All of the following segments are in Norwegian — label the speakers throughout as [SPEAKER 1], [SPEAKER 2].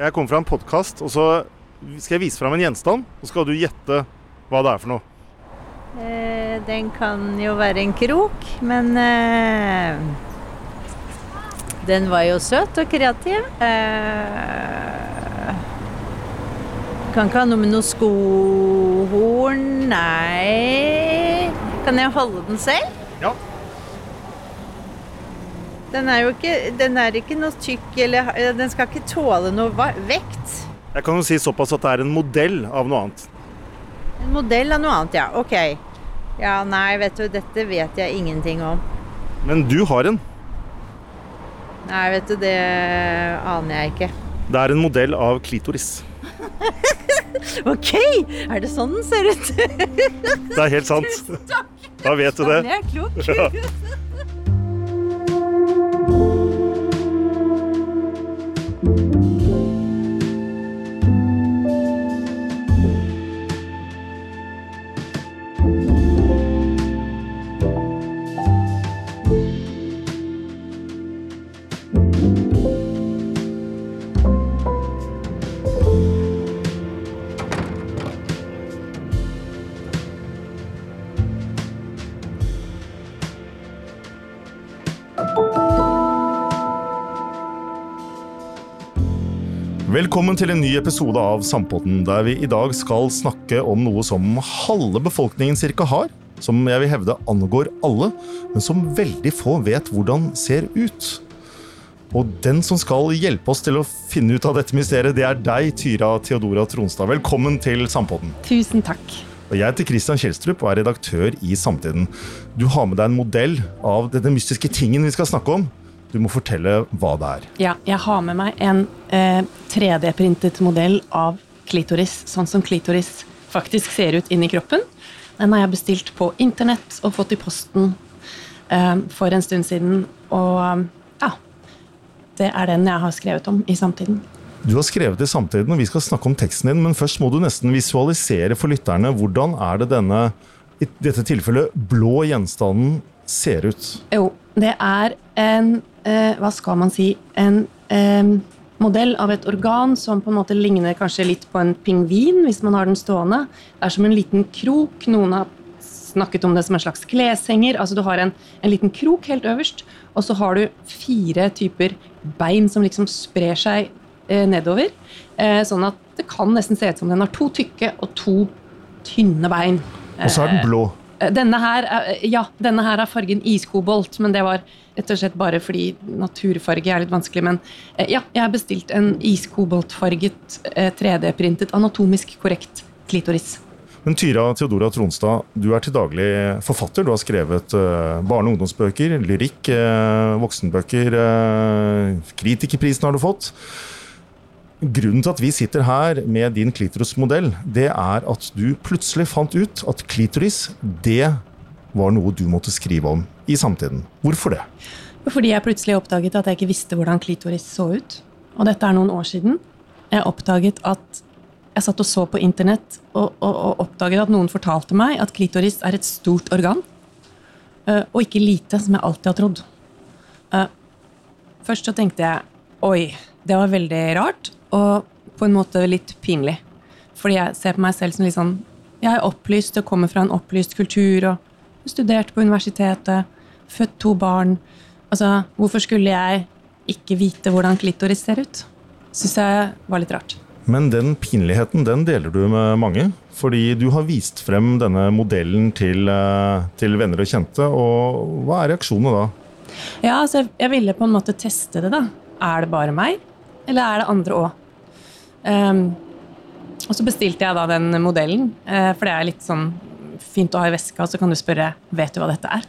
[SPEAKER 1] Jeg kommer fra en podkast, og så skal jeg vise fram en gjenstand. Og så skal du gjette hva det er for noe.
[SPEAKER 2] Eh, den kan jo være en krok, men eh, den var jo søt og kreativ. Eh, kan ikke ha noe med noe skohorn Nei. Kan jeg holde den selv?
[SPEAKER 1] Ja.
[SPEAKER 2] Den er jo ikke, den er ikke noe tykk, eller den skal ikke tåle noe vekt.
[SPEAKER 1] Jeg kan jo si såpass at det er en modell av noe annet.
[SPEAKER 2] En modell av noe annet, ja. Ok. Ja, nei, vet du, dette vet jeg ingenting om.
[SPEAKER 1] Men du har en.
[SPEAKER 2] Nei, vet du, det aner jeg ikke.
[SPEAKER 1] Det er en modell av klitoris.
[SPEAKER 2] Ok, er det sånn den ser ut?
[SPEAKER 1] Det er helt sant. Takk. Da vet du det.
[SPEAKER 2] Jeg er klok.
[SPEAKER 1] Ja. thank you. Velkommen til en ny episode av Sampotten, der vi i dag skal snakke om noe som halve befolkningen cirka har, som jeg vil hevde angår alle, men som veldig få vet hvordan ser ut. Og den som skal hjelpe oss til å finne ut av dette mysteriet, det er deg, Tyra Theodora Tronstad. Velkommen til Sampotten.
[SPEAKER 3] Tusen takk.
[SPEAKER 1] Og jeg heter Christian Kjelstrup og er redaktør i Samtiden. Du har med deg en modell av denne mystiske tingen vi skal snakke om. Du må fortelle hva det er.
[SPEAKER 3] Ja, jeg har med meg en eh, 3D-printet modell av klitoris, sånn som klitoris faktisk ser ut inni kroppen. Den har jeg bestilt på internett og fått i posten eh, for en stund siden. Og ja, det er den jeg har skrevet om i samtiden.
[SPEAKER 1] Du har skrevet i Samtiden, og vi skal snakke om teksten din, men først må du nesten visualisere for lytterne hvordan er det denne, i dette tilfellet, blå gjenstanden ser ut.
[SPEAKER 3] Jo, det er en eh, Hva skal man si? En eh, modell av et organ som på en måte ligner kanskje litt på en pingvin, hvis man har den stående. Det er som en liten krok. Noen har snakket om det som en slags kleshenger. Altså Du har en, en liten krok helt øverst, og så har du fire typer bein som liksom sprer seg eh, nedover. Eh, sånn at det kan nesten se ut som den har to tykke og to tynne bein.
[SPEAKER 1] Og så er den blå.
[SPEAKER 3] Eh, Denne her, er- ja, denne her er fargen iskobolt, men det var rett og slett bare fordi naturfarge er litt vanskelig. Men eh, ja, jeg har bestilt en iskoboltfarget, eh, 3D-printet, anatomisk korrekt klitoris.
[SPEAKER 1] Men Tyra Theodora Tronstad, du er til daglig forfatter. Du har skrevet eh, barne- og ungdomsbøker, lyrikk, eh, voksenbøker. eh, Kritikerprisen har du fått. Grunnen til at vi sitter her med din klitorismodell, det er at du plutselig fant ut at klitoris, det var noe du måtte skrive om i samtiden. Hvorfor det?
[SPEAKER 3] Fordi jeg plutselig oppdaget at jeg ikke visste hvordan klitoris så ut. Og dette er noen år siden. Jeg oppdaget at jeg satt og så på internett og, og, og oppdaget at noen fortalte meg at klitoris er et stort organ. eh, Og ikke lite, som jeg alltid har trodd. Eh, Først så tenkte jeg oi, det var veldig rart og på en måte litt pinlig. Fordi jeg ser på meg selv som litt sånn Jeg er opplyst og kommer fra en opplyst kultur og studert på universitetet, født to barn. Altså, hvorfor skulle jeg ikke vite hvordan klitoris ser ut? Syns jeg var litt rart.
[SPEAKER 1] Men den pinligheten den deler du med mange. Fordi du har vist frem denne modellen til, eh, til venner og kjente. Og hva er reaksjonene da?
[SPEAKER 3] Ja, altså, jeg ville på en måte teste det, da. Er det bare meg, eller er det andre òg? og så bestilte jeg da den modellen, eh, for det er litt sånn fint å ha i veska, så kan du spørre vet du hva dette er.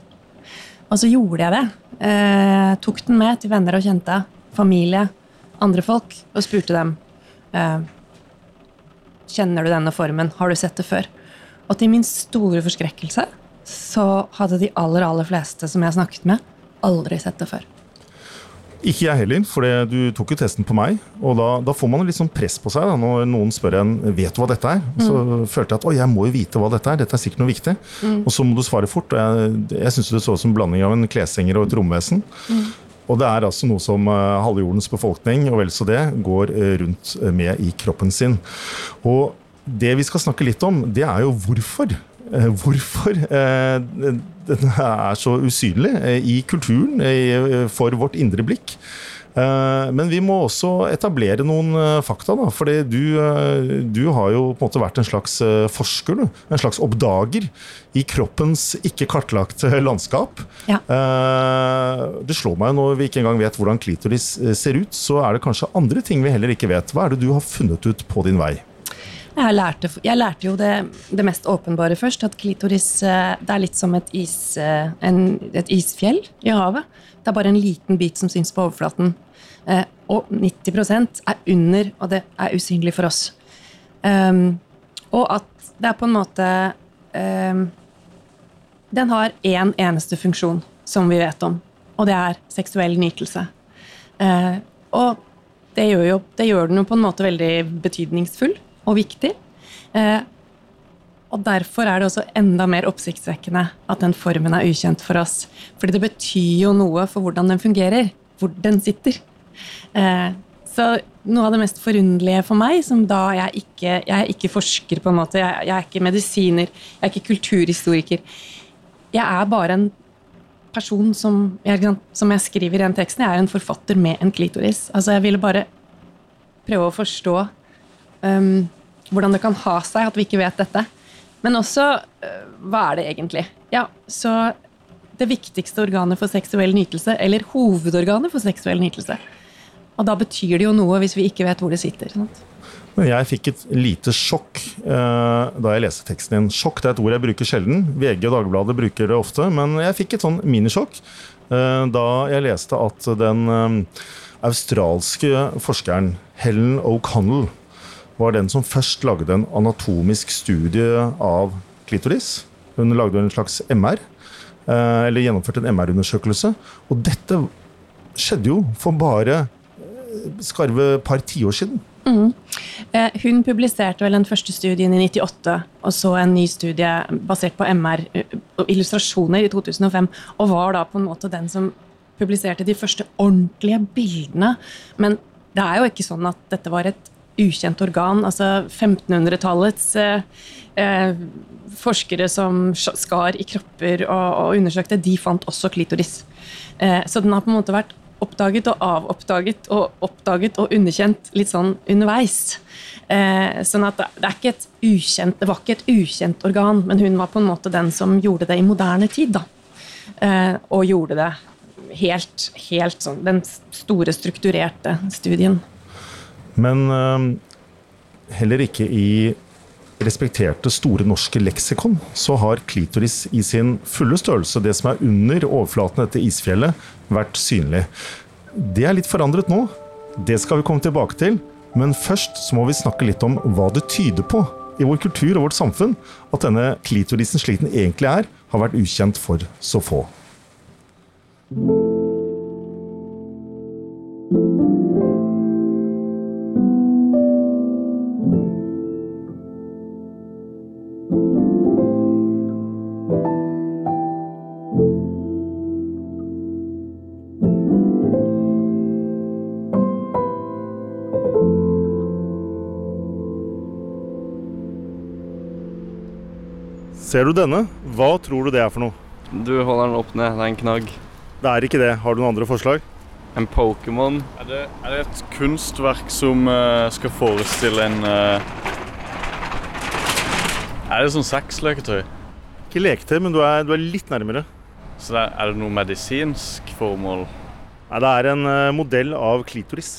[SPEAKER 3] Og så gjorde jeg det. Eh, tok den med til venner og kjente, familie, andre folk, og spurte dem eh, Kjenner du denne formen? Har du sett det før? Og til min store forskrekkelse så hadde de aller, aller fleste som jeg snakket med, aldri sett det før.
[SPEAKER 1] Ikke jeg heller, for du tok jo testen på meg. Og da, da får man litt sånn press på seg da, når noen spør en vet du hva dette er. Så følte jeg at å, jeg må jo vite hva dette er. Dette er sikkert noe viktig. Og så må du svare fort. Og jeg, jeg syns det så ut som en blanding av en kleshenger og et romvesen. Og det er altså noe som eh, halve jordens befolkning, og vel så det, går eh, rundt med i kroppen sin. Og det vi skal snakke litt om, det er jo hvorfor. Eh, hvorfor den er så usynlig i kulturen, for vårt indre blikk. Eh, men vi må også etablere noen eh, fakta. da, fordi du, eh, du, har jo på en måte vært en slags forsker. En slags oppdager i kroppens ikke kartlagte landskap.
[SPEAKER 3] Ja.
[SPEAKER 1] Det slår meg når vi ikke engang vet hvordan klitoris ser ut, så er det kanskje andre ting vi heller ikke vet. Hva er det du har funnet ut på din vei?
[SPEAKER 3] Jeg lærte, jeg lærte, jo det, det, mest åpenbare først. At klitoris det er litt som et, is, en, et isfjell i havet. Det er bare en liten bit som syns på overflaten. Eh, og 90% er under, og det er usynlig for oss. Um, og at det er på en måte um, Den har én en eneste funksjon som vi vet om, og det er seksuell nytelse. Uh, og det gjør, jo, det gjør, den jo på en måte veldig betydningsfull og viktig. Uh, og derfor er det også enda mer oppsiktsvekkende at den formen er ukjent for oss. Fordi det betyr jo noe for hvordan den fungerer, hvor den sitter. Eh, så noe av det mest forunderlige for meg, som da jeg ikke, jeg er ikke forsker, på en måte, jeg, jeg er ikke medisiner, jeg er ikke kulturhistoriker Jeg er bare en person som jeg, som jeg skriver i den teksten. Jeg er en forfatter med en klitoris. Altså, jeg ville bare prøve å forstå um, hvordan det kan ha seg at vi ikke vet dette. Men også uh, hva er det egentlig? Ja, så det viktigste organet for seksuell nytelse, eller hovedorganet for seksuell nytelse. Og da betyr det jo noe hvis vi ikke vet hvor det sitter. Sant?
[SPEAKER 1] Jeg fikk et lite sjokk eh, da jeg leste teksten din. Sjokk det er et ord jeg bruker sjelden. VG og Dagbladet bruker det ofte. Men jeg fikk et sånn minisjokk eh, da jeg leste at den eh, australske forskeren Helen O'Connell var den som først lagde en anatomisk studie av klitoris. Hun lagde en slags MR, eh, eller gjennomførte en MR-undersøkelse. Og dette skjedde jo for bare eh, skarve par tiår siden.
[SPEAKER 3] Mm. Hun publiserte vel den første studien i 98, og så en ny studie basert på MR og illustrasjoner i 2005, og var da på en måte den som publiserte de første ordentlige bildene. Men det er jo ikke sånn at dette var et ukjent organ. Altså 1500-tallets eh, eh, forskere som skar i kropper og, og, undersøkte, de fant også klitoris. Eh, så den har på en måte vært oppdaget og avoppdaget og oppdaget og underkjent litt sånn underveis. Eh, sånn at det, er ikke et ukjent, det var ikke et ukjent organ, men hun var på en måte den som gjorde det i moderne tid. da. Eh, og gjorde det helt, helt sånn Den store, strukturerte studien.
[SPEAKER 1] Men uh, heller ikke i respekterte Store norske leksikon så har klitoris i sin fulle størrelse, det som er under overflaten etter isfjellet, vært synlig. Det er litt forandret nå. Det skal vi komme tilbake til. Men først så må vi snakke litt om hva det tyder på i vår kultur og vårt samfunn at denne klitorisen slik den egentlig er, har vært ukjent for så få. Ser du denne? Hva tror du det er for noe?
[SPEAKER 4] Du holder den opp ned. Det er en knagg.
[SPEAKER 1] Det er ikke det. Har du noen andre forslag?
[SPEAKER 4] En Pokémon.
[SPEAKER 5] Er, er, det et kunstverk som uh, skal forestille en uh... Er det sånn sexleketøy?
[SPEAKER 1] Ikke leketøy, men du er, du er, litt nærmere.
[SPEAKER 5] Så det er, er, det noe medisinsk formål?
[SPEAKER 1] Nei, det er en uh, modell av klitoris.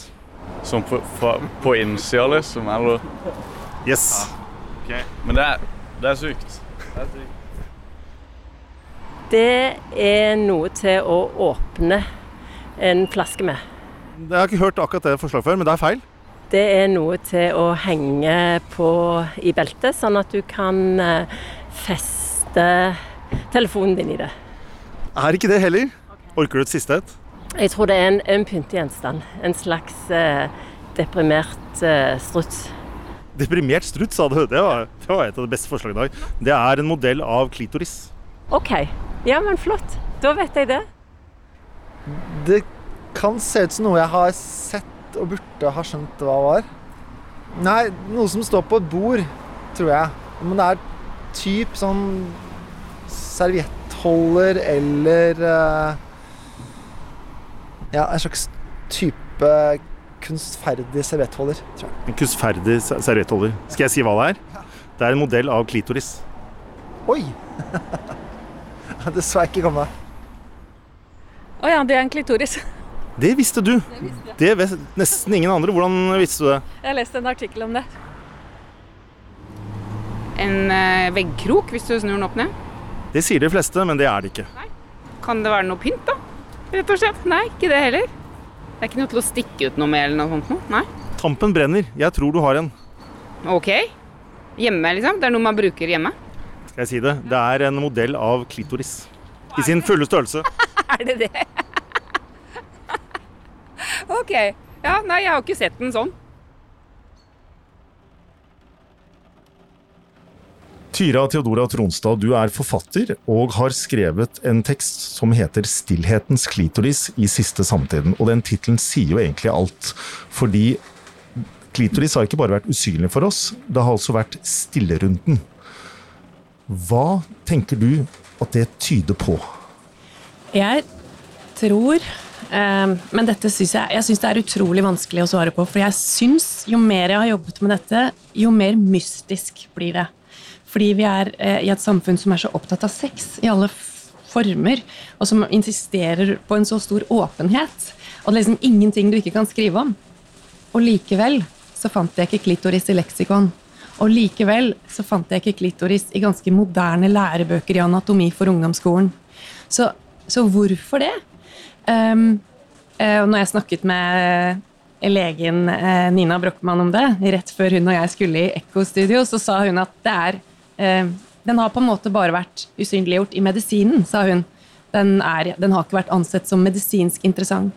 [SPEAKER 5] Som på, på, på innsida, liksom? Eller?
[SPEAKER 1] Yes.
[SPEAKER 5] Ja. Okay. Men det er, det er sykt.
[SPEAKER 6] Det er noe til å åpne en flaske med.
[SPEAKER 1] Jeg har ikke hørt akkurat det forslaget før, men det er feil.
[SPEAKER 6] Det er noe til å henge på i beltet, sånn at du kan eh, feste telefonen din i det.
[SPEAKER 1] Er ikke det heller. Orker du et siste et?
[SPEAKER 6] Jeg tror det er en, en pyntegjenstand. En slags eh, deprimert eh, struts.
[SPEAKER 1] Deprimert struts, sa du. Det var, det var et av de beste forslagene i dag. Det er en modell av klitoris.
[SPEAKER 6] OK. Ja, men flott. Da vet jeg det.
[SPEAKER 1] Det
[SPEAKER 7] kan se ut som noe jeg har sett og burde ha skjønt hva var. Nei, noe som står på et bord, tror jeg. Men det er typ sånn serviettholder eller uh, Ja, en slags type kunstferdig serviettholder, tror jeg.
[SPEAKER 1] En kunstferdig serviettholder. Skal jeg si hva det er? Det er en modell av klitoris.
[SPEAKER 7] Oi! det så jeg ikke komme.
[SPEAKER 2] Å ja, det er en klitoris.
[SPEAKER 1] Det visste du. Det visste nesten ingen andre. Hvordan visste du det?
[SPEAKER 2] Jeg har lest en artikkel om det.
[SPEAKER 8] En uh, veggkrok hvis du snur den opp ned?
[SPEAKER 1] Det sier de fleste, men det er det ikke.
[SPEAKER 8] Nei. Kan det være noe pynt, da? Rett og slett. Nei, ikke det heller. Det er ikke noe til å stikke ut noe med eller noe sånt? Nei.
[SPEAKER 1] Tampen brenner. Jeg tror du har en.
[SPEAKER 8] Ok. Hjemme, liksom? Det er noe man bruker hjemme?
[SPEAKER 1] Skal jeg si det? Det er en modell av klitoris. I sin fulle størrelse.
[SPEAKER 8] er det det? ok. Ja, nei, jeg har ikke sett den sånn.
[SPEAKER 1] Tyra Theodora Tronstad, du er forfatter og har skrevet en tekst som heter 'Stillhetens klitoris i siste samtiden'. Og den tittelen sier jo egentlig alt. Fordi klitoris har ikke bare vært usynlig for oss, det har også vært stille rundt den. Hva tenker du at det tyder på?
[SPEAKER 3] Jeg tror eh, Men dette syns jeg, jeg syns det er utrolig vanskelig å svare på. For jeg syns jo mer jeg har jobbet med dette, jo mer mystisk blir det. Fordi vi er eh, i et samfunn som er så opptatt av sex i alle former, og som insisterer på en så stor åpenhet. Og det er liksom ingenting du ikke kan skrive om. Og likevel så fant jeg ikke klitoris i leksikon. Og likevel så fant jeg ikke klitoris i ganske moderne lærebøker i anatomi for ungdomsskolen. Så så hvorfor det? Um, uh, når jeg snakket med legen uh, Nina Brochmann om det, rett før hun og jeg skulle i Ekko-studio, så sa hun at det er Den har på en måte bare vært usynliggjort i medisinen, sa hun. Den, er, den har ikke vært ansett som medisinsk interessant.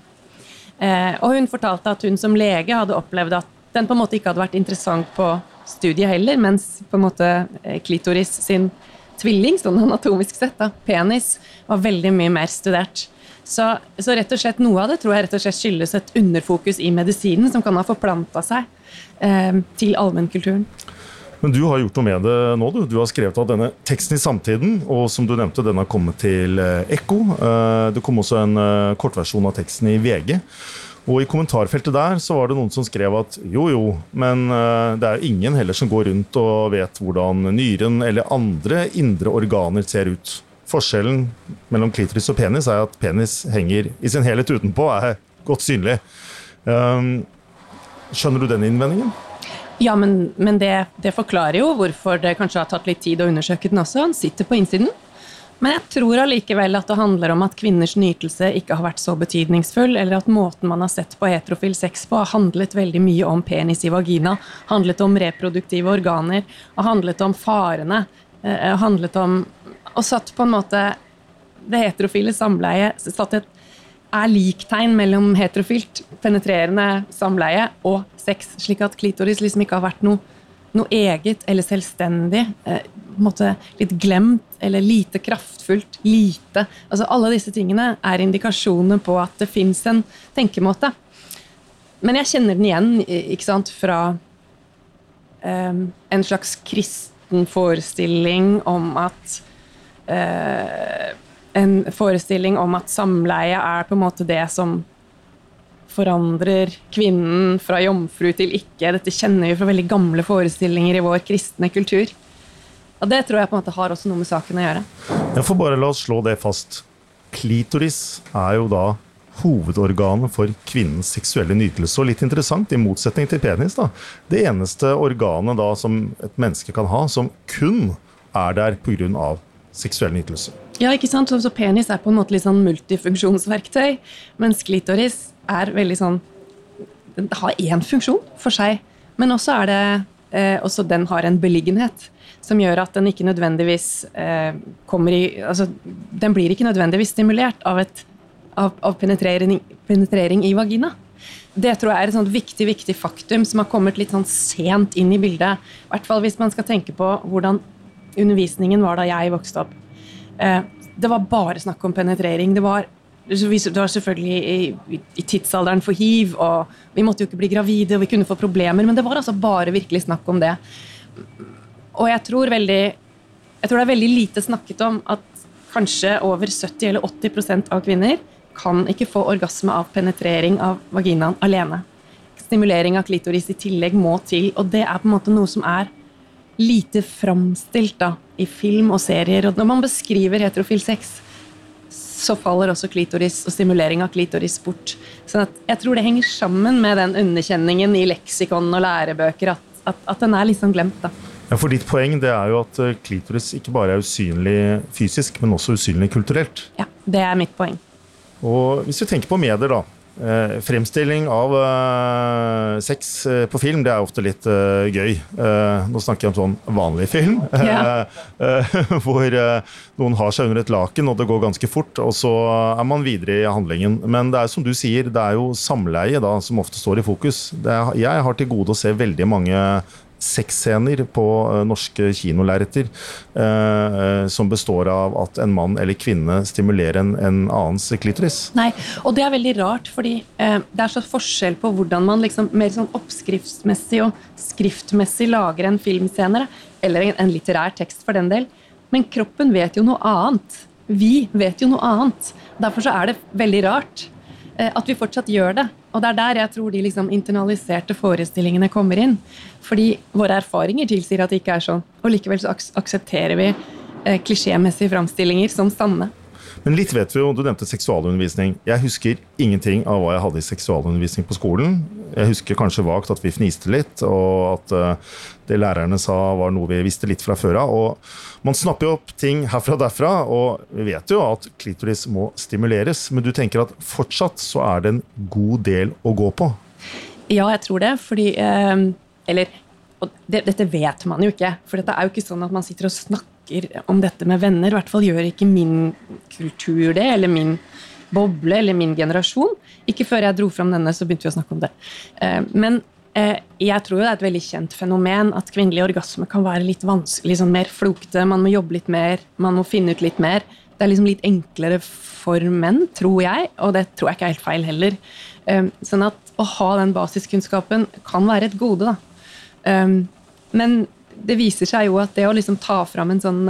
[SPEAKER 3] og hun fortalte at hun som lege hadde opplevd at den på en måte ikke hadde vært interessant på studiet heller, mens på en måte klitoris sin tvilling, sånn anatomisk sett. da, Penis var veldig mye mer studert. Så, så, rett og slett noe av det tror jeg rett og slett skyldes et underfokus i medisinen som kan ha forplanta seg eh, til allmennkulturen.
[SPEAKER 1] Men du har gjort noe med det nå. Du, du har skrevet av denne teksten i samtiden, og som du nevnte, den har kommet til eh, Ekko. Eh, det kom også en eh, kortversjon av teksten i VG. Og i kommentarfeltet der så var det noen som skrev at jo jo, men det er jo ingen heller som går rundt og vet hvordan nyren eller andre indre organer ser ut. Forskjellen mellom klitoris og penis er at penis henger i sin helhet utenpå, er godt synlig. Skjønner du den innvendingen?
[SPEAKER 3] Ja, men, men det, det, forklarer jo hvorfor det kanskje har tatt litt tid å undersøke den også. Han sitter på innsiden. Men jeg tror allikevel at det handler om at kvinners nytelse ikke har vært så betydningsfull, eller at måten man har sett på heterofil sex på, har handlet veldig mye om penis i vagina, handlet om reproduktive organer, og handlet om farene, eh, handlet om Og satt på en måte det heterofile samleiet satt et er liktegn mellom heterofilt, penetrerende samleie og sex, slik at klitoris liksom ikke har vært noe noe eget eller selvstendig. Eh, litt glemt eller lite kraftfullt. Lite. Altså Alle disse tingene er indikasjoner på at det fins en tenkemåte. Men jeg kjenner den igjen ikke sant, fra eh, en slags kristen forestilling om at eh, En forestilling om at samleie er på en måte det som forandrer kvinnen fra jomfru til ikke. Dette kjenner vi fra veldig gamle forestillinger i vår kristne kultur. Og det tror jeg på en måte har også noe med saken å gjøre.
[SPEAKER 1] Jeg får bare la oss slå det fast. Klitoris er jo da hovedorganet for kvinnens seksuelle nytelse. Og litt interessant, i motsetning til penis, da. Det eneste organet da som et menneske kan ha, som kun er der pga. Seksuell nytelse.
[SPEAKER 3] Ja, ikke sant? Så penis er på en måte litt sånn multifunksjonsverktøy, mens klitoris er veldig sånn Den har én funksjon for seg, men også er det eh, også den har en beliggenhet som gjør at den ikke nødvendigvis eh, kommer i Altså, den blir ikke nødvendigvis stimulert av, et, av, av penetrering, penetrering, i vagina. Det tror jeg er et viktig viktig faktum som har kommet litt sånn sent inn i bildet. I hvert fall hvis man skal tenke på hvordan undervisningen var da jeg vokste opp. Eh, det var bare snakk om penetrering. Det var Det var selvfølgelig i, i tidsalderen for hiv, og vi måtte jo ikke bli gravide, og vi kunne få problemer, men det var altså bare virkelig snakk om det. Og jeg tror veldig jeg tror det er veldig lite snakket om at kanskje over 70 eller 80% av kvinner kan ikke få orgasme av penetrering av vaginaen alene. Stimulering av klitoris i tillegg må til, og det er på en måte noe som er lite framstilt da, i film og serier. Og når man beskriver heterofil sex, så faller også klitoris og stimulering av klitoris bort. Så jeg tror det henger sammen med den underkjenningen i leksikon og lærebøker at, at, at den er liksom glemt. da.
[SPEAKER 1] Ja, for Ditt poeng det er jo at eh, klitoris ikke bare er usynlig fysisk, men også usynlig kulturelt.
[SPEAKER 3] Ja, det er mitt poeng.
[SPEAKER 1] Og Hvis vi tenker på medier, da. Eh, fremstilling av uh, sex uh, på film det er ofte litt gøy. Nå snakker jeg om sånn vanlig film.
[SPEAKER 3] Ja.
[SPEAKER 1] hvor noen har seg under et laken, og det går ganske fort. Og så er man videre i handlingen. Men det er som du sier, det er jo samleie da, som ofte står i fokus. Er, jeg har til gode å se veldig mange sexscener på uh, norske kinolerreter uh, som består av at en mann eller kvinne stimulerer en, en annens klitoris.
[SPEAKER 3] Nei, og det er veldig rart, fordi uh, det er så forskjell på hvordan man liksom mer sånn oppskriftsmessig og skriftmessig lager en filmscene, eller en, en litterær tekst for den del. Men kroppen vet jo noe annet. Vi vet jo noe annet. Derfor så er det veldig rart at vi fortsatt gjør det. Og det er der jeg tror de liksom internaliserte forestillingene kommer inn. Fordi våre erfaringer tilsier at det ikke er sånn. Og likevel så aksepterer vi eh, klisjémessige framstillinger som sanne.
[SPEAKER 1] Men litt vet vi jo, du nevnte seksualundervisning. Jeg husker ingenting av hva jeg hadde i seksualundervisning på skolen. Jeg husker kanskje vagt at vi fniste litt, og at uh, det lærerne sa var noe vi visste litt fra før av. Og man snapper jo opp ting herfra og derfra, og vi vet jo at klitoris må stimuleres. Men du tenker at fortsatt så er det en god del å gå på?
[SPEAKER 3] Ja, jeg tror det. Fordi uh, Eller det, dette vet man jo ikke. For dette er jo ikke sånn at man sitter og snakker snakker om dette med venner. I hvert fall gjør ikke min kultur det, eller min boble eller min generasjon. Ikke før jeg dro fram denne, så begynte vi å snakke om det. Eh, men eh, jeg tror det er et veldig kjent fenomen at kvinnelig orgasme kan være litt vanskelig, sånn mer flokete. Man må jobbe litt mer, man må finne ut litt mer. Det er liksom litt enklere for menn, tror jeg, og det tror jeg ikke er helt feil heller. Eh, sånn at å ha den basiskunnskapen kan være et gode, da. Men det viser seg jo at det å liksom ta fram en sånn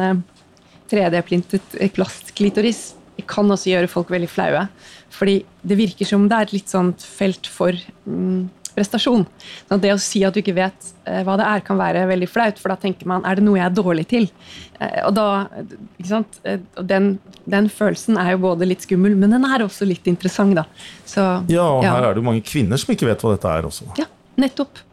[SPEAKER 3] 3D-plintet eh, plastklitoris kan også gjøre folk veldig flaue. Fordi det virker som det er et litt sånt felt for mm, prestasjon. Så det å si at du ikke vet eh, hva det er, kan være veldig flaut, for da tenker man er det noe jeg er dårlig til? Eh, og da, ikke sant? Eh, den, den, følelsen er jo både litt skummel, men den er også litt interessant, da. Så,
[SPEAKER 1] ja, og her er det jo mange kvinner som ikke vet hva dette er også.
[SPEAKER 3] Ja, nettopp.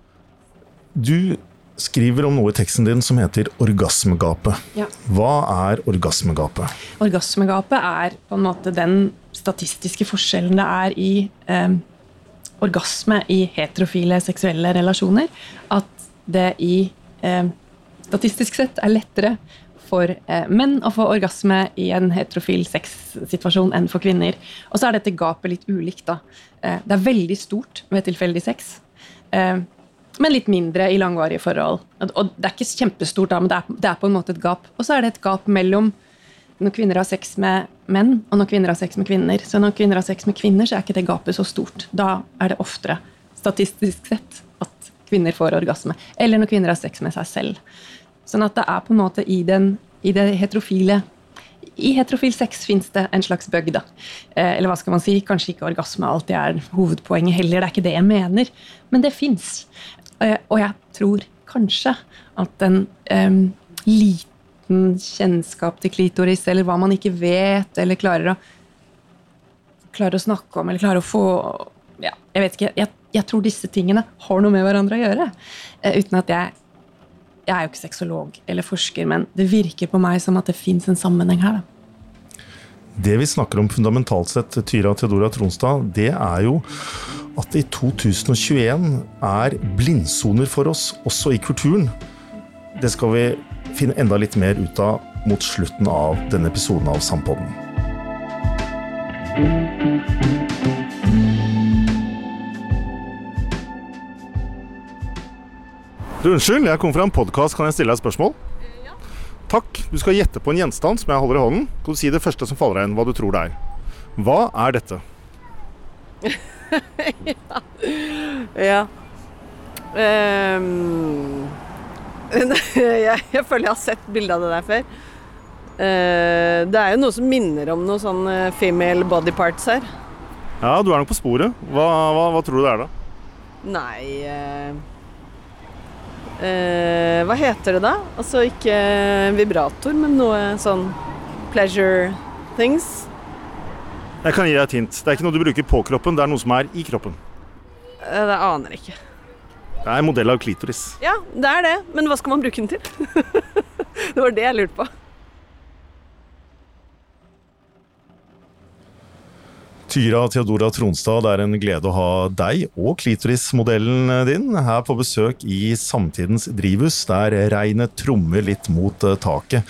[SPEAKER 1] Du skriver om noe i teksten din som heter orgasmegapet.
[SPEAKER 3] Ja.
[SPEAKER 1] Hva er orgasmegapet?
[SPEAKER 3] Orgasmegapet er på en måte den statistiske forskjellen det er i eh, orgasme i heterofile seksuelle relasjoner. At det i eh, statistisk sett er lettere for eh, menn å få orgasme i en heterofil sexsituasjon enn for kvinner. Og så er dette gapet litt ulikt. da. Eh, det er veldig stort ved tilfeldig sex. Eh, men litt mindre i langvarige forhold. Og det er ikke kjempestort, da, men det er, det er, på en måte et gap. Og så er det et gap mellom når kvinner har sex med menn, og når kvinner har sex med kvinner. Så når kvinner har sex med kvinner, så er ikke det gapet så stort. Da er det oftere, statistisk sett, at kvinner får orgasme. Eller når kvinner har sex med seg selv. Sånn at det er på en måte i, den, i det heterofile i heterofil sex fins det en slags bug, da. Eh, eller hva skal man si? Kanskje ikke orgasme alltid er hovedpoenget heller, det er ikke det jeg mener. Men det fins. Og jeg tror kanskje at en um, liten kjennskap til klitoris, eller hva man ikke vet, eller klarer å, klarer å snakke om, eller klarer å få ja, Jeg vet ikke. Jeg, jeg, tror disse tingene har noe med hverandre å gjøre. Uh, uten at jeg Jeg er jo ikke sexolog eller forsker, men det virker på meg som at det fins en sammenheng her. da.
[SPEAKER 1] Det vi snakker om fundamentalt sett, Tyra Theodora Tronstad, det er jo at det i 2021 er blindsoner for oss, også i kulturen. Det skal vi finne enda litt mer ut av mot slutten av denne episoden av Sampodden. Du, unnskyld, jeg kom fra en podkast. Kan jeg stille deg et spørsmål? Ja. Takk. Du skal gjette på en gjenstand som jeg holder i hånden. Kan du si det første som faller deg inn, hva du tror det er? Hva er dette?
[SPEAKER 9] Ja. Ehm, jeg, jeg føler jeg har sett bilde av det der før. Uh, det er jo noe som minner om noe sånn eh, female body parts her.
[SPEAKER 1] Ja, du er nok på sporet. Hva, hva, hva tror du det er, da?
[SPEAKER 9] Nei uh... eh, Hva heter det da? Altså ikke vibrator, men noe sånn pleasure things.
[SPEAKER 1] Jeg kan gi deg et hint. Det er ikke noe du bruker på kroppen, det er noe som er i kroppen.
[SPEAKER 9] Eh, det aner jeg ikke.
[SPEAKER 1] Det er en modell av klitoris.
[SPEAKER 9] Ja, det er det. Men hva skal man bruke den til? det var det jeg lurte på.
[SPEAKER 1] Tyra Theodora Tronstad, det er en glede å ha deg og klitorismodellen din her på besøk i Samtidens drivhus, der regnet trommer litt mot eh, taket.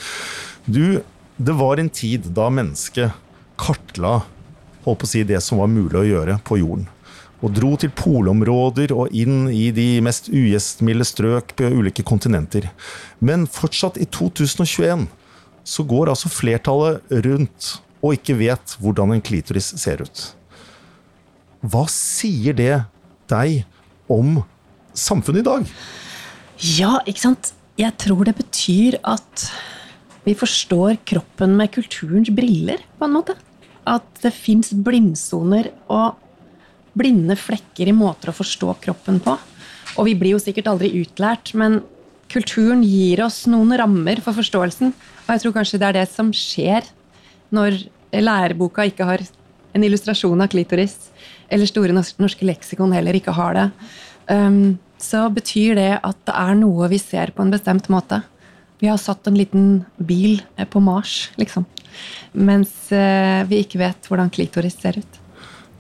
[SPEAKER 1] Du, det var en tid da mennesket kartla holdt på å si, det som var mulig å gjøre på jorden. Og dro til polområder og inn i de mest ugjestmilde strøk på ulike kontinenter. Men fortsatt i 2021 så går altså flertallet rundt og ikke vet hvordan en klitoris ser ut. Hva sier det deg om samfunnet i dag?
[SPEAKER 3] Ja, ikke sant? Jeg tror det betyr at vi forstår kroppen med kulturens briller, på en måte. At det fins blindsoner og blinde flekker i måter å forstå kroppen på. Og vi blir jo sikkert aldri utlært, men kulturen gir oss noen rammer for forståelsen. Og jeg tror kanskje det er det som skjer når læreboka ikke har en illustrasjon av klitoris, eller Store norske leksikon heller ikke har det, um, så betyr det at det er noe vi ser på en bestemt måte. Vi har satt en liten bil på Mars, liksom. Mens uh, vi ikke vet hvordan klitoris ser ut.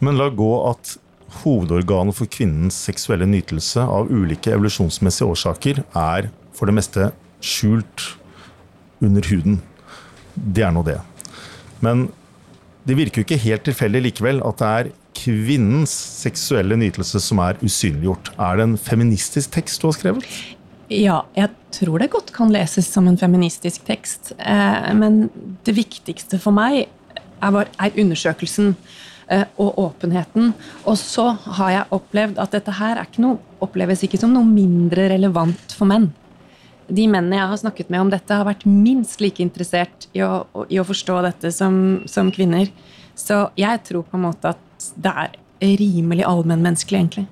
[SPEAKER 1] Men la gå at hovedorganet for kvinnens seksuelle nytelse av ulike evolusjonsmessige årsaker er for det meste skjult under huden. Det er nå det. Men det virker jo ikke helt tilfeldig likevel at det er kvinnens seksuelle nytelse som er usynliggjort. Er det en feministisk tekst du har skrevet?
[SPEAKER 3] Ja, jeg tror det godt kan leses som en feministisk tekst. Eh, men det viktigste for meg er, er undersøkelsen eh, og åpenheten. Og så har jeg opplevd at dette her ikke noe, oppleves ikke som noe mindre relevant for menn de mennene jeg har snakket med om dette, har vært minst like interessert i å, i å forstå dette som, som, kvinner. Så jeg tror på en måte at det er rimelig allmennmenneskelig, egentlig.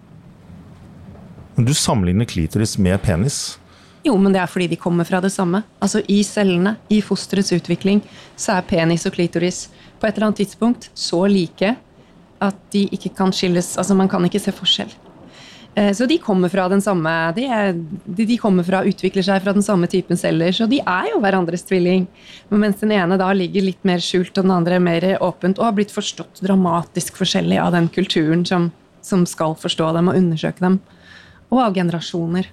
[SPEAKER 1] Du sammenligner klitoris med penis?
[SPEAKER 3] Jo, men det er fordi de kommer fra det samme. Altså I cellene, i fosterets utvikling, så er penis og klitoris på et eller annet tidspunkt så like at de ikke kan skilles. Altså Man kan ikke se forskjell. Eh, så de kommer fra den samme de, er, de, kommer fra, utvikler seg fra den samme typen celler, så de er jo hverandres tvilling. Men mens den ene da ligger litt mer skjult, og den andre mer åpent, og har blitt forstått dramatisk forskjellig av den kulturen som, som skal forstå dem og undersøke dem. Og av generasjoner.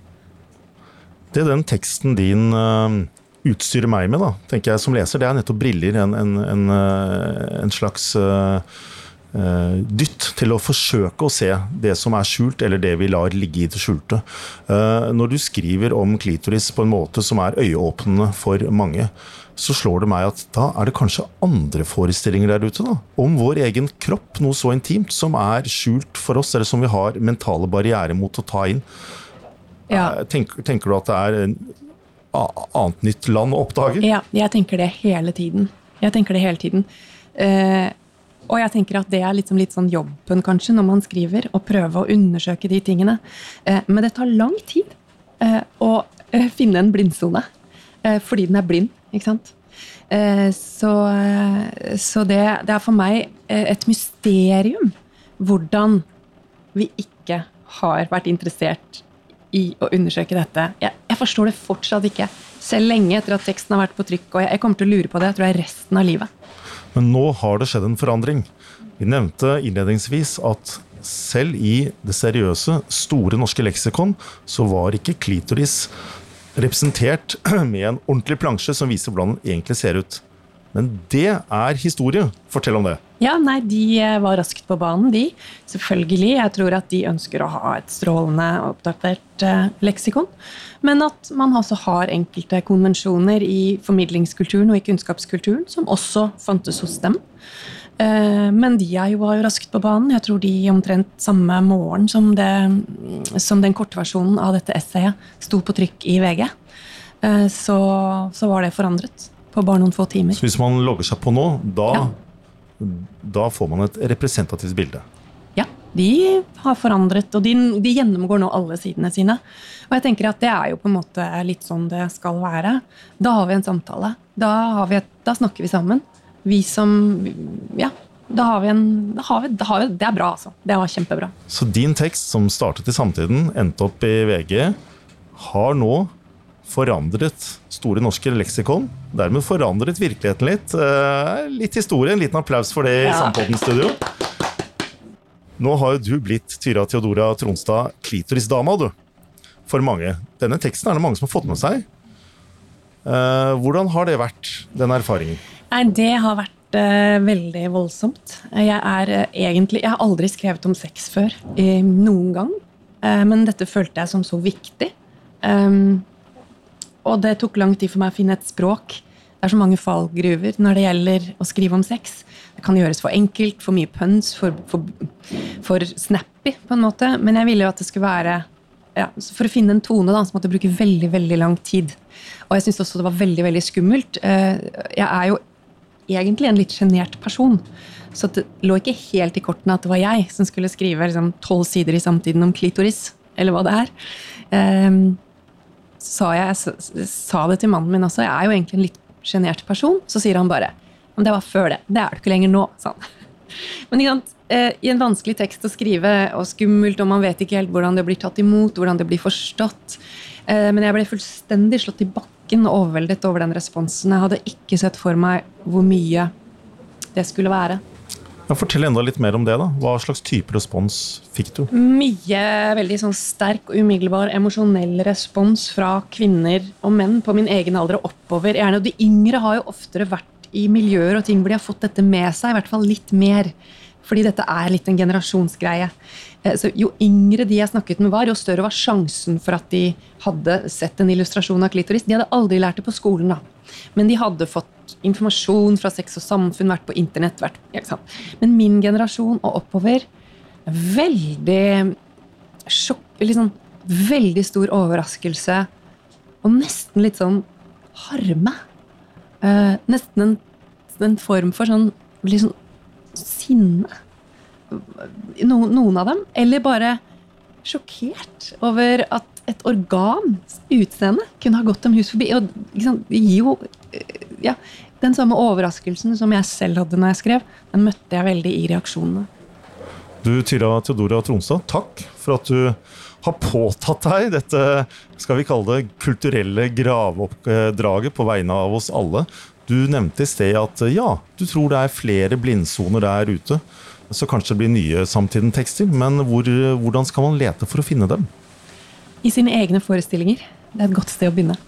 [SPEAKER 1] Det den teksten din uh, utstyrer meg med, da, tenker jeg som leser, det er nettopp briller. En, en, en, uh, en slags uh, Eh, dytt til å forsøke å se det som er skjult, eller det vi lar ligge i det skjulte. Eh, når du skriver om klitoris på en måte som er øyeåpnende for mange, så slår det meg at da er det kanskje andre forestillinger der ute da, om vår egen kropp, noe så intimt, som er skjult for oss, eller som vi har mentale barrierer mot å ta inn. Ja. Eh, tenker, tenker, du at det er annet nytt land å oppdage?
[SPEAKER 3] Ja, jeg tenker det hele tiden. Jeg tenker det hele tiden. Eh, og jeg tenker at det er liksom litt sånn jobben kanskje når man skriver, å prøve å undersøke de tingene. Eh, men det tar lang tid eh, å eh, finne en blindsone. Fordi den er blind, ikke sant. Så, så det, det, er for meg et mysterium hvordan vi ikke har vært interessert i å undersøke dette. Jeg, jeg forstår det fortsatt ikke. Selv lenge etter at teksten har vært på trykk. Og jeg, jeg kommer til å lure på det jeg tror jeg resten av livet.
[SPEAKER 1] Men nå har det skjedd en forandring. Vi nevnte innledningsvis at selv i det seriøse, store norske leksikon, så var ikke klitoris representert med en ordentlig plansje som viser hvordan den egentlig ser ut. Men det er historie. Fortell om det.
[SPEAKER 3] Ja, nei, De eh, var raskt på banen, de. Selvfølgelig. Jeg tror at de ønsker å ha et strålende oppdatert eh, leksikon. Men at man også har enkelte konvensjoner i formidlingskulturen og i kunnskapskulturen som også fantes hos dem. Eh, Men de var jo raskt på banen. Jeg tror de omtrent samme morgen som, det, som den kortversjonen av dette essayet sto på trykk i VG, så, så var det forandret på bare noen få timer.
[SPEAKER 1] Så hvis man logger seg på nå, da,
[SPEAKER 3] Ja.
[SPEAKER 1] Da får man et representativt bilde.
[SPEAKER 3] Ja, de har forandret, og de, de gjennomgår nå alle sidene sine. Og jeg tenker at det er jo på en måte litt sånn det skal være. Da har vi en samtale. Da, har vi et, da snakker vi sammen. Vi som Ja. Da har vi en da har vi, da har vi, Det er bra, altså. Det var kjempebra.
[SPEAKER 1] Så din tekst, som startet i Samtiden, endte opp i VG, har nå forandret Store norske leksikon. Dermed forandret virkeligheten litt. Eh, Litt historie. En liten applaus for det i
[SPEAKER 3] Ja.
[SPEAKER 1] Samtiden-studio. Nå har jo du blitt Tyra Theodora Tronstad klitorisdama, du. For mange. Denne teksten er det mange som har fått med seg. Eh, hvordan har det vært, den erfaringen?
[SPEAKER 3] Nei, det har vært eh, veldig voldsomt. Jeg er egentlig Jeg har aldri skrevet om sex før. noen gang. Men dette følte jeg som så viktig. Um, og det tok lang tid for meg å finne et språk. Det er så mange fallgruver når det gjelder å skrive om sex. Det kan gjøres for enkelt, for mye puns, for, for, for snappy, på en måte. Men jeg ville jo at det skulle være ja, For å finne en tone da, så måtte jeg bruke veldig veldig lang tid. Og jeg syns også det var veldig veldig skummelt. Eh, Jeg er jo egentlig en litt sjenert person. Så det lå ikke helt i kortene at det var jeg som skulle skrive liksom, tolv sider i samtiden om klitoris, eller hva det er. Sa jeg, sa det til mannen min også, jeg er jo egentlig en litt sjenert person. Så sier han bare men det var før det. Det er du ikke lenger nå, sa. Men ikke sant? eh, i en vanskelig tekst å skrive, og skummelt, og man vet ikke helt hvordan det blir tatt imot, hvordan det blir forstått. Eh, Men jeg ble fullstendig slått i bakken og overveldet over den responsen. Jeg hadde ikke sett for meg hvor mye det skulle være.
[SPEAKER 1] Ja, fortell enda litt mer om det. da. Hva slags type respons fikk du?
[SPEAKER 3] Mye veldig sånn sterk og umiddelbar emosjonell respons fra kvinner og menn på min egen alder og oppover. Gjerne, og De yngre har jo oftere vært i miljøer og ting hvor de har fått dette med seg, i hvert fall litt mer. Fordi dette er litt en generasjonsgreie. Eh, Så Jo yngre de jeg snakket med var, jo større var sjansen for at de hadde sett en illustrasjon av klitoris. De hadde aldri lært det på skolen, da. Men de hadde fått informasjon fra Sex og Samfunn, vært på internett. Vært, ikke sant? Men min generasjon og oppover veldig sjokk liksom, Veldig stor overraskelse. Og nesten litt sånn harme. Eh, nesten en, en form for sånn litt sinne. No, noen av dem. Eller bare sjokkert over at et organs utseende kunne ha gått dem hus forbi. Og liksom, jo eh, ja, Den samme overraskelsen som jeg selv hadde når jeg skrev, den møtte jeg veldig i reaksjonene.
[SPEAKER 1] Du, Tyra Theodora Tronstad, takk for at du har påtatt deg dette skal vi kalle det, kulturelle graveoppdraget på vegne av oss alle. Du nevnte i sted at ja, du tror det er flere blindsoner der ute. Så kanskje det blir nye samtiden-tekster, men hvor, hvordan skal man lete for å finne dem?
[SPEAKER 3] I sine egne forestillinger. Det er et godt sted å begynne.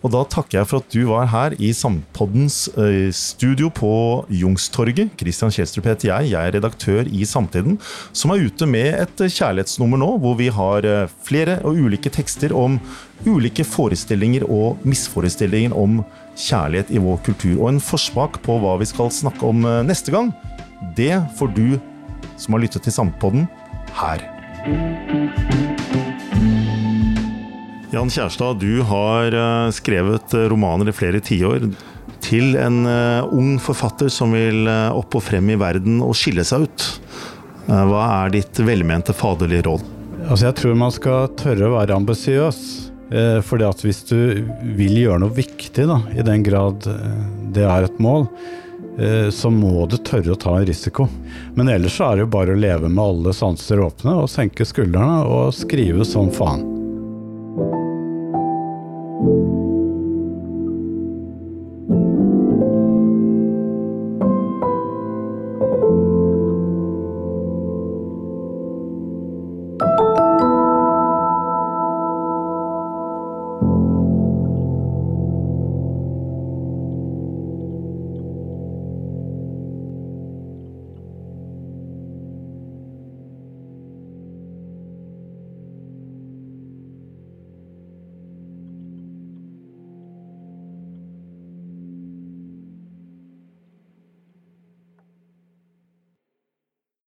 [SPEAKER 1] Og da takker jeg for at du var her i Sampoddens eh, studio på Jungstorget. Christian Kjelstrup heter jeg, jeg er redaktør i Samtiden, som er ute med et eh, kjærlighetsnummer nå, hvor vi har eh, flere og ulike tekster om ulike forestillinger og misforestillinger om kjærlighet i vår kultur. Og en forsmak på hva vi skal snakke om neste gang, det får du som har lyttet til Sampodden, her. Jan Kjærstad, du har eh, skrevet eh, romaner i flere tiår til en eh, ung forfatter som vil opp og frem i verden og skille seg ut. Hva er ditt velmente faderlige råd?
[SPEAKER 10] Altså jeg tror man skal tørre å være ambisiøs. for hvis du vil gjøre noe viktig, da, i den grad det er et mål, så må du tørre å ta en risiko. Men ellers så er det jo bare å leve med alle sanser åpne og senke skuldrene og skrive som faen.